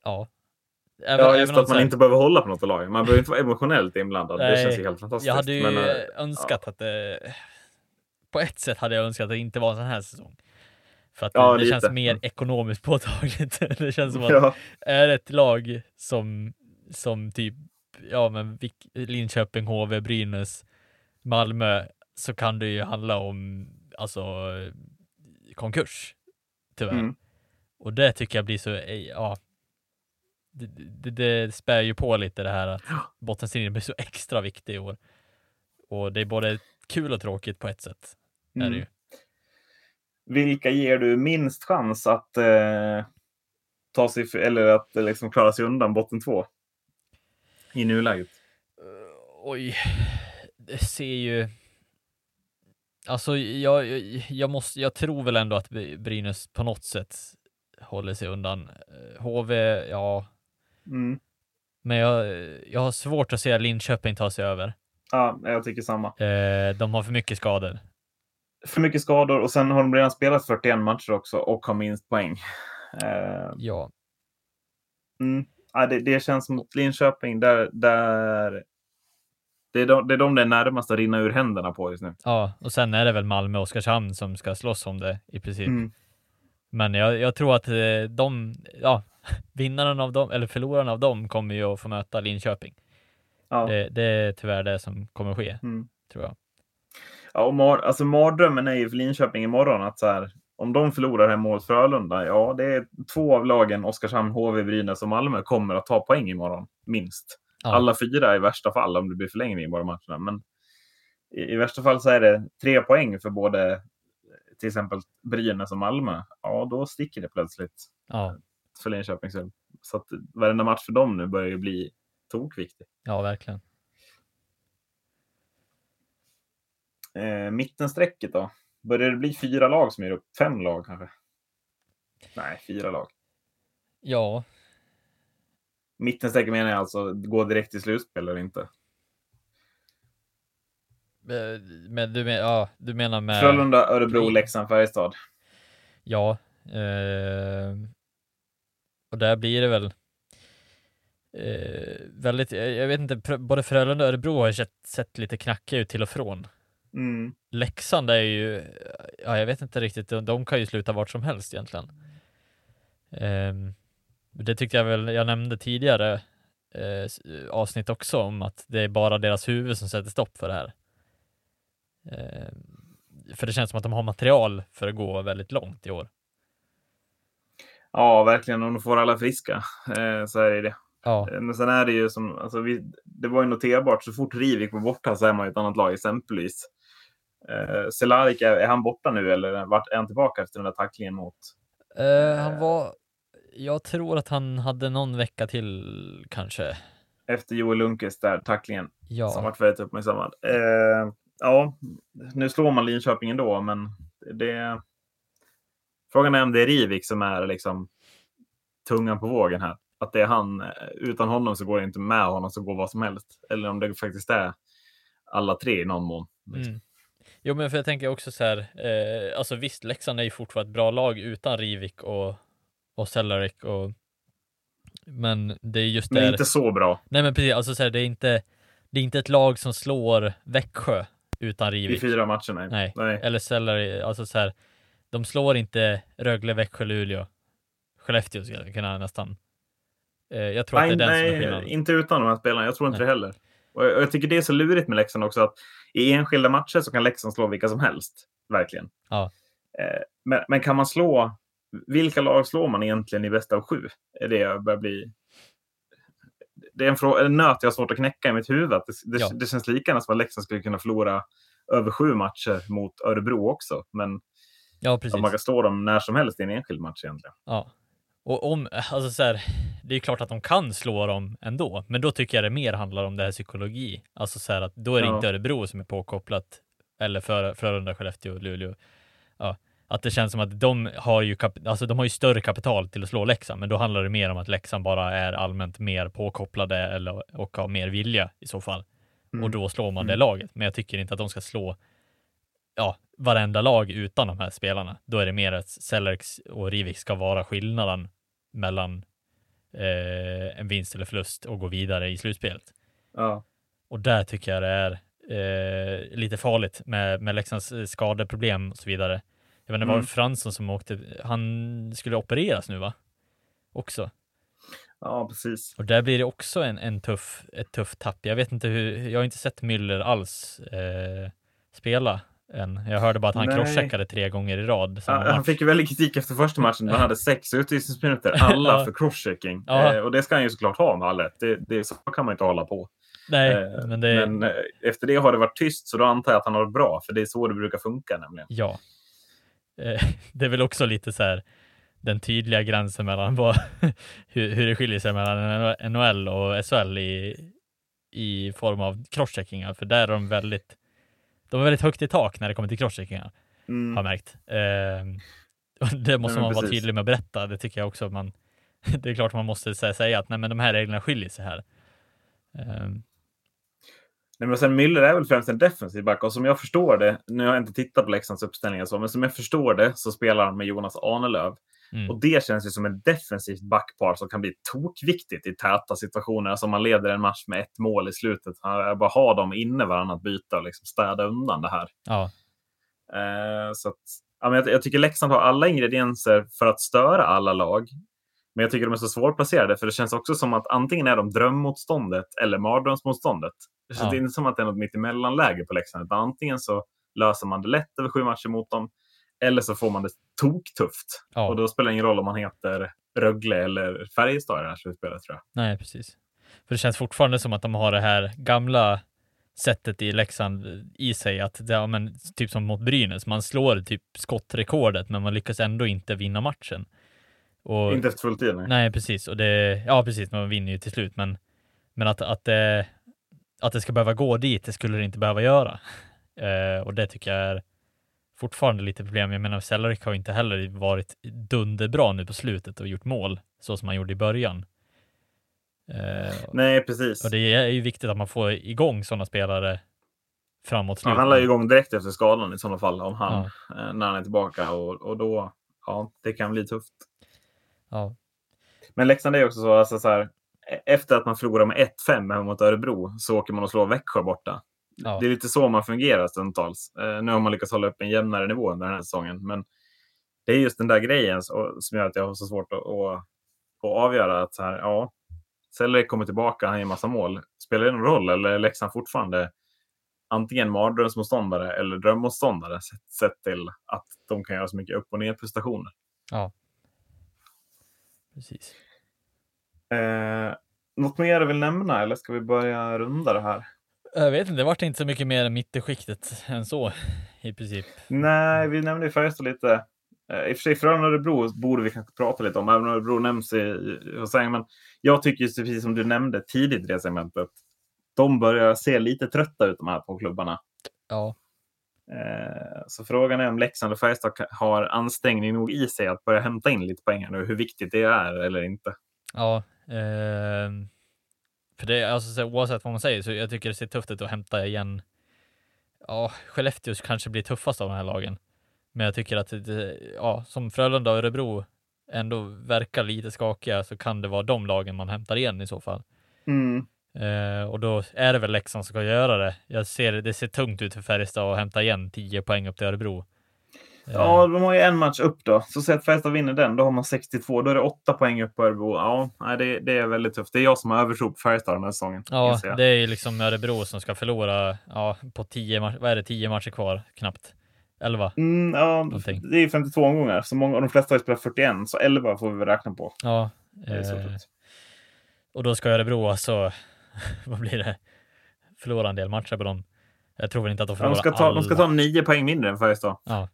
ja. Även, ja, just att man här... inte behöver hålla på något lag. Man behöver inte vara emotionellt inblandad. Nej, det känns ju helt fantastiskt. Jag hade ju men, önskat ja. att det... På ett sätt hade jag önskat att det inte var en sån här säsong. För att ja, det, det känns mer ekonomiskt påtagligt. det känns som att ja. är ett lag som, som typ ja, men Linköping, HV, Brynäs, Malmö så kan det ju handla om alltså konkurs. Tyvärr. Mm. Och det tycker jag blir så, eh, ja. Det, det, det spär ju på lite det här att bottenstriden blir så extra viktig i år. Och det är både kul och tråkigt på ett sätt. Mm. Är det ju. Mm. Vilka ger du minst chans att eh, ta sig eller att liksom klara sig undan botten två? I nuläget. Uh, oj, det ser ju. Alltså, jag, jag, måste, jag tror väl ändå att Brynäs på något sätt håller sig undan. HV, ja. Mm. Men jag, jag har svårt att se Linköping ta sig över. Ja, jag tycker samma. Eh, de har för mycket skador. För mycket skador och sen har de redan spelat 41 matcher också och har minst poäng. Eh, ja. Mm. ja det, det känns som Linköping, där, där det är, de, det är de det är närmast att rinna ur händerna på just nu. Ja, och sen är det väl Malmö och Oskarshamn som ska slåss om det i princip. Mm. Men jag, jag, tror att eh, de, ja, vinnaren av dem, eller förloraren av dem kommer ju att få möta Linköping. Ja. Det, det är tyvärr det som kommer ske, mm. tror jag. Ja, och mar, alltså mardrömmen är ju för Linköping imorgon att så här, om de förlorar hemma mot Frölunda, ja, det är två av lagen, Oskarshamn, HV, Brynäs och Malmö, kommer att ta poäng imorgon, minst. Ja. Alla fyra i värsta fall om det blir förlängning i båda matcherna. Men i, i, värsta fall så är det tre poäng för både till exempel Brynäs och Malmö. Ja, då sticker det plötsligt ja. för Linköping. Så att varenda match för dem nu börjar ju bli tokviktig. Ja, verkligen. Eh, mittensträcket då? Börjar det bli fyra lag som gör upp? Fem lag kanske? Nej, fyra lag. Ja, Mittenstrecket menar jag alltså gå direkt till slutspel eller inte. Eh, men du, men, ja, du menar med... Frölunda, Örebro, Leksand, Färjestad. Ja. Eh, och där blir det väl eh, väldigt, jag vet inte, både Frölunda och Örebro har sett, sett lite knackiga ut till och från. Mm. Leksand är ju, ja jag vet inte riktigt, de kan ju sluta vart som helst egentligen. Um, det tyckte jag väl jag nämnde tidigare eh, avsnitt också om att det är bara deras huvud som sätter stopp för det här. Eh, för det känns som att de har material för att gå väldigt långt i år. Ja, verkligen. Om de får alla friska eh, så är det det. Ja. Eh, men sen är det ju som, alltså vi, det var ju noterbart, så fort Rivik var borta så är man ju ett annat lag exempelvis. Eh, Cehlárik, är, är, han borta nu eller är han tillbaka efter den där tacklingen mot? Uh, han var jag tror att han hade någon vecka till kanske. Efter Joel Lundqvist där, tacklingen. Ja. Som varit väldigt uppmärksammad. Eh, ja, nu slår man Linköping ändå, men det... Frågan är om det är Rivik som är liksom tungan på vågen här. Att det är han, utan honom så går det inte med honom så går vad som helst. Eller om det faktiskt är alla tre i någon mån. Liksom. Mm. Jo, men för jag tänker också så här, eh, alltså visst, Leksand är ju fortfarande ett bra lag utan Rivik och och Cellarik och men det är just Men där... inte så bra. Nej men precis, alltså så här, det är inte det är inte ett lag som slår Växjö utan Rivik. I fyra matcher, nej. Nej, nej. eller Cellary, alltså så här, de slår inte Rögle, Växjö, Luleå. Skellefteå skulle jag kunna nästan. Eh, jag tror nej, att det är den nej, som är skillnaden. inte utan de här spelarna. Jag tror inte nej. det heller. Och jag, och jag, tycker det är så lurigt med Leksand också att i enskilda matcher så kan Leksand slå vilka som helst. Verkligen. Ja. Eh, men, men kan man slå vilka lag slår man egentligen i bästa av sju? Är det jag börjar bli... Det är en, fråga, en nöt jag har svårt att knäcka i mitt huvud. Det, det, ja. det känns lika gärna som att Leksand skulle kunna förlora över sju matcher mot Örebro också. Men ja, precis. man kan slå dem när som helst i en enskild match egentligen. Ja, och om, alltså så här, det är klart att de kan slå dem ändå, men då tycker jag det mer handlar om det här psykologi. Alltså så här att då är det ja. inte Örebro som är påkopplat eller Frölunda, Skellefteå, Luleå. Ja, Att det känns som att de har ju, alltså de har ju större kapital till att slå Leksand, men då handlar det mer om att Leksand bara är allmänt mer påkopplade eller, och har mer vilja i så fall. Mm. Och då slår man det Mm. laget. Men jag tycker inte att de ska slå ja, varenda lag utan de här spelarna. Då är det mer att Sellerks och Rivik ska vara skillnaden mellan eh, en vinst eller förlust och gå vidare i slutspelet. Ja. Och där tycker jag det är eh, lite farligt med, med Leksands eh, skadeproblem och så vidare. Jag vet inte, var Mm. det Fransson som åkte? Han skulle opereras nu va? Också. ja, precis. Och där blir det också en, en tuff, ett tufft tapp. Jag vet inte hur, jag har inte sett Müller alls eh, spela än. Jag hörde bara att han Nej. crosscheckade tre gånger i rad. samma Han, fick ju väldigt kritik efter första matchen. Han hade sex utvisningsminuter, alla Ja. för crosschecking. Ja. Eh, och det ska han ju såklart ha med all. Det, det, så kan man inte hålla på. Nej, Eh, men det, Men eh, efter det har det varit tyst, så då antar jag att han har varit bra. För det är så det brukar funka nämligen. ja. Eh, det är väl också lite så här den tydliga gränsen mellan vad, hur, hur det skiljer sig mellan NHL och SHL i, i form av crosscheckingar. För där är de väldigt, de är väldigt högt i tak när det kommer till crosscheckingar. har Mm. jag märkt. Eh, det måste men man vara precis. tydlig med att berätta. Det tycker jag också man, det är klart man måste säga, säga att nej, men de här reglerna skiljer sig här. Eh, Nej, men sen Müller är väl främst en defensiv back och som jag förstår det, nu har jag inte tittat på Leksands uppställningar så, men som jag förstår det så spelar han med Jonas Ahnelöv. Mm. Och det känns ju som ett defensivt backpar som kan bli tokviktigt i täta situationer. Alltså man leder en match med ett mål i slutet. Jag bara ha dem inne varannat byte och liksom städa undan det här. Ja, Eh, så att, ja, men jag, jag tycker Leksand har alla ingredienser för att störa alla lag. Men jag tycker de är så svårplacerade för det känns också som att antingen är de drömmotståndet eller mardrömsmotståndet. Det känns Ja. inte som att det är något mittemellanläge på Leksand. Utan antingen så löser man det lätt över sju matcher mot dem eller så får man det toktufft. ja. Och då spelar det ingen roll om man heter Rögle eller Färjestad i det här slutspelet tror jag. nej precis. För det känns fortfarande som att de har det här gamla sättet i Leksand i sig att det, ja, men, typ som mot Brynäs, man slår typ skottrekordet men man lyckas ändå inte vinna matchen. Och, Inte efter full tid. Nej. Nej, precis. Och det, ja, precis. Man vinner ju till slut, men, men att, att, det, att det ska behöva gå dit, det skulle det inte behöva göra. Eh, och det tycker jag är fortfarande lite problem. Jag menar, Cellarik har inte heller varit dunderbra nu på slutet och gjort mål så som han gjorde i början. Eh, Nej, precis. och det är ju viktigt att man får igång sådana spelare framåt Ja, han lär ju igång direkt efter skadan i sådana fall om han, Ja. eh, när han är tillbaka. Och, och då, ja, det kan bli tufft. Ja, Men Leksand är också så, alltså så här, e- efter att man förlorar med 1-5 hemma mot Örebro så åker man och slår Växjö borta. Ja, Det är lite så man fungerar stundtals. Eh, nu har man lyckats hålla upp en jämnare nivå under den här säsongen. Men det är just den där grejen som gör att jag har så svårt att, att, att avgöra att så här, ja, Celler kommer tillbaka, han gör massa mål. Spelar det någon roll eller är Leksand fortfarande antingen mardrömsmotståndare eller drömmotståndare sett, sett till att de kan göra så mycket upp och ner prestationer. precis. Eh, något mer du vill nämna eller ska vi börja runda det här? Jag vet inte, det vart inte så mycket mer mitt i skiktet än så i princip. Nej, vi nämnde ju Färjestad lite. Eh, I och för sig Frölunda och Örebro borde vi kanske prata lite om, även om Örebro nämns i, i hos Eng, Men jag tycker just precis som du nämnde tidigt i det segmentet. De börjar se lite trötta ut de här två klubbarna. Ja, Eh, så frågan är om Leksand och Färjestad har ansträngning nog i sig att börja hämta in lite poäng nu. Hur viktigt det är eller inte. Ja, ehm, för det, alltså så, oavsett vad man säger så jag tycker det ser tufft ut att hämta igen. Ja, Skellefteå kanske blir tuffast av de här lagen. Men jag tycker att ja, som Frölunda och Örebro ändå verkar lite skakiga så kan det vara de lagen man hämtar igen i så fall. Mm. Eh, och då är det väl Leksand som ska göra det. Jag ser det ser tungt ut för Färjestad att hämta igen 10 poäng upp till Örebro. Ja, de har ju en match upp då. Så säg att Färjestad vinner den, då har man 62. Då är det 8 poäng upp på Örebro. Ja, det, det är väldigt tufft. Det är jag som har övertro på Färjestad den här säsongen. Ja, det är ju liksom Örebro som ska förlora ja, på 10 matcher. Vad är det? 10 matcher kvar knappt. 11. Mm, ja, Någonting. det är ju 52 omgångar, så många, och de flesta har ju spelat 41, så 11 får vi väl räkna på. Ja, Det är så eh, och då ska Örebro alltså, vad blir det? Förlora en del matcher på dem. Jag tror väl inte att de Ja, förlorar de, ska ta, de ska alla. ta 9 poäng mindre än Färjestad. Ja,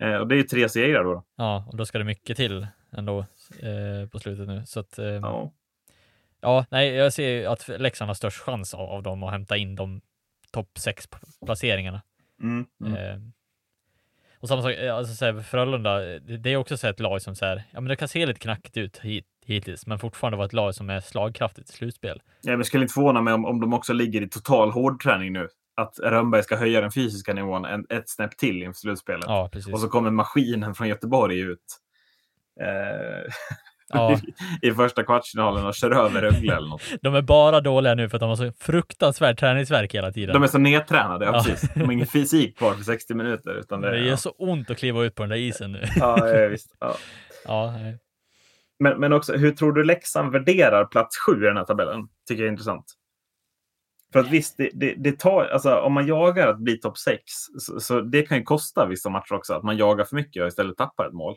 Eh, och det är ju tre segrar då. ja, och då ska det mycket till ändå eh, på slutet nu. Så att, eh, ja. Ja. nej, jag ser ju att Leksand har störst chans av, av dem att hämta in de topp sex placeringarna. Mm, mm. Eh, Och samma sak, eh, alltså så här, Frölunda, det, är också så ett lag som så här, ja men det kan se lite knackigt ut hit, hittills, men fortfarande vara ett lag som är slagkraftigt i slutspel. Ja, men skulle inte förvåna mig om, om de också ligger i total hårdträning nu. Att Rönnberg ska höja den fysiska nivån en, ett snäpp till inför slutspelet. Ja. Och så kommer maskinen från Göteborg ut. Eh, Ja. I första kvartsfinalen och kör över Rögle eller något. De är bara dåliga nu för att de har så fruktansvärt träningsverk hela tiden. De är så nedtränade, ja, precis. De har ingen fysik kvar för 60 minuter. Utan det, det gör så ont att kliva ut på den där isen nu. Ja, ja, visst. Ja. Men, men också, hur tror du Leksand värderar plats sju i den här tabellen? Tycker jag är intressant. För att visst, det, det, det tar, alltså, om man jagar att bli topp sex, så, så det kan ju kosta vissa matcher också, att man jagar för mycket och istället tappar ett mål.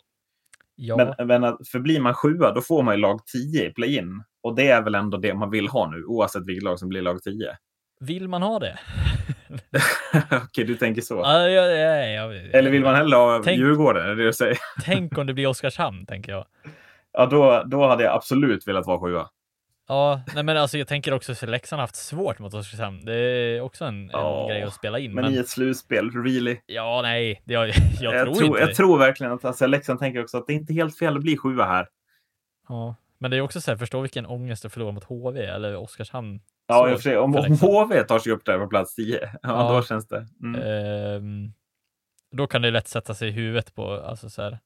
ja, Men, men förblir man sjua, då får man ju lag 10 i play-in. Och det är väl ändå det man vill ha nu, oavsett vilket lag som blir lag 10. vill man ha det? Okej, du tänker så. Ja, ja, ja, Eller vill man hellre ha Tänk- Djurgården? Är det det? Tänk om det blir Oskarshamn, tänker jag. Ja, då, då hade jag absolut velat vara sjua. Ja, nej men alltså jag tänker också att Leksand har haft svårt mot Oskarshamn. Det är också en, en Ja, grej att spela in. Men, Men, i ett slutspel, really? ja, nej, det, jag, jag, jag, tror, tror, inte jag det. tror verkligen att alltså, Leksand tänker också att det är inte helt fel att bli sjua här. Ja, men det är också så här, förstå vilken ångest att förlora mot HV eller Oskarshamn. Ja, i och för sig. Om, om. HV tar sig upp där på plats 10, ja, Ja. då känns det. Mm. Ehm, då kan det lätt sätta sig i huvudet på, alltså så här.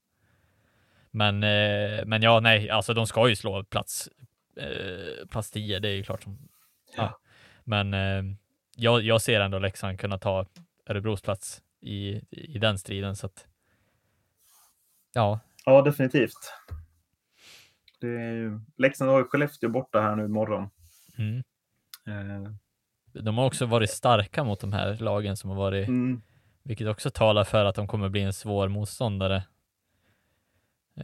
Men, eh, men ja, nej, alltså de ska ju slå plats, eh, 10, det är ju klart som. Ja. Ja. Men eh, jag, jag ser ändå Leksand kunna ta Örebros plats i, i den striden, så att. Ja, Ja, definitivt. Det är ju... Leksand har ju Skellefteå borta här nu imorgon. mm. Eh, de har också varit starka mot de här lagen som har varit, mm. vilket också talar för att de kommer bli en svår motståndare.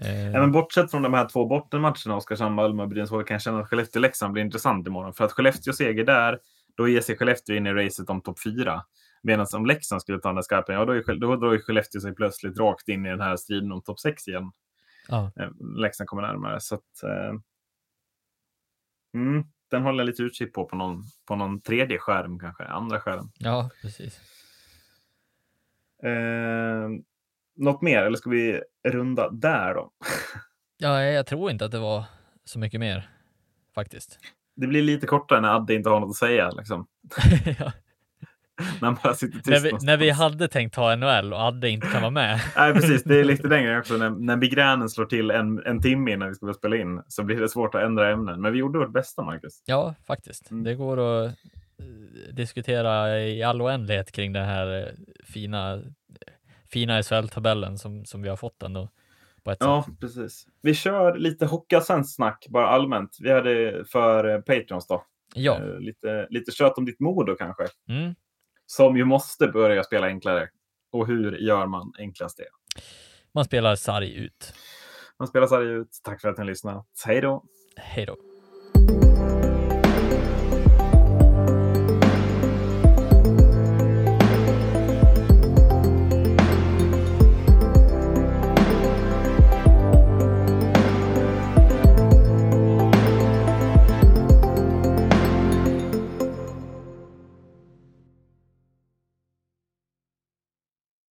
Eh, Ja, men bortsett från de här två bottenmatcherna, Oskarshamn, Malmö och Brynäs kan jag känna att Skellefteå-Leksand blir intressant imorgon. För att Skellefteå-seger där, då ger sig Skellefteå in i racet om topp fyra. Medan om Leksand skulle ta den där skarpen, ja då, är, då drar ju Skellefteå sig plötsligt rakt in i den här striden om topp sex igen. ja. Eh, Leksand kommer närmare. Så att, eh, mm, den håller jag lite utkik på, på någon, på någon tredje skärm kanske, andra skärm. ja, precis. Eh, något mer, eller ska vi runda där då? Ja, jag tror inte att det var så mycket mer faktiskt. Det blir lite kortare när Adde inte har något att säga. Liksom. ja. När vi, när vi hade tänkt ta NHL och Adde inte kan vara med. Nej, precis. Det är lite längre också. När, när migränen slår till en, en timme innan vi ska börja spela in så blir det svårt att ändra ämnen. Men vi gjorde vårt bästa, Marcus. Ja, faktiskt. Mm. Det går att eh, diskutera i all oändlighet kring den här eh, fina, fina SHL-tabellen som, som vi har fått ändå. På ett Ja, sätt. precis. Vi kör lite Hockeyallsvenskt snack bara allmänt. Vi hade för eh, Patreons då. Ja. Eh, Lite, lite kött om ditt Modo kanske. Mm. Som ju måste börja spela enklare. Och hur gör man enklast det? Man spelar sarg ut. Man spelar sarg ut. Tack för att ni har lyssnat. Hej då! Hej då.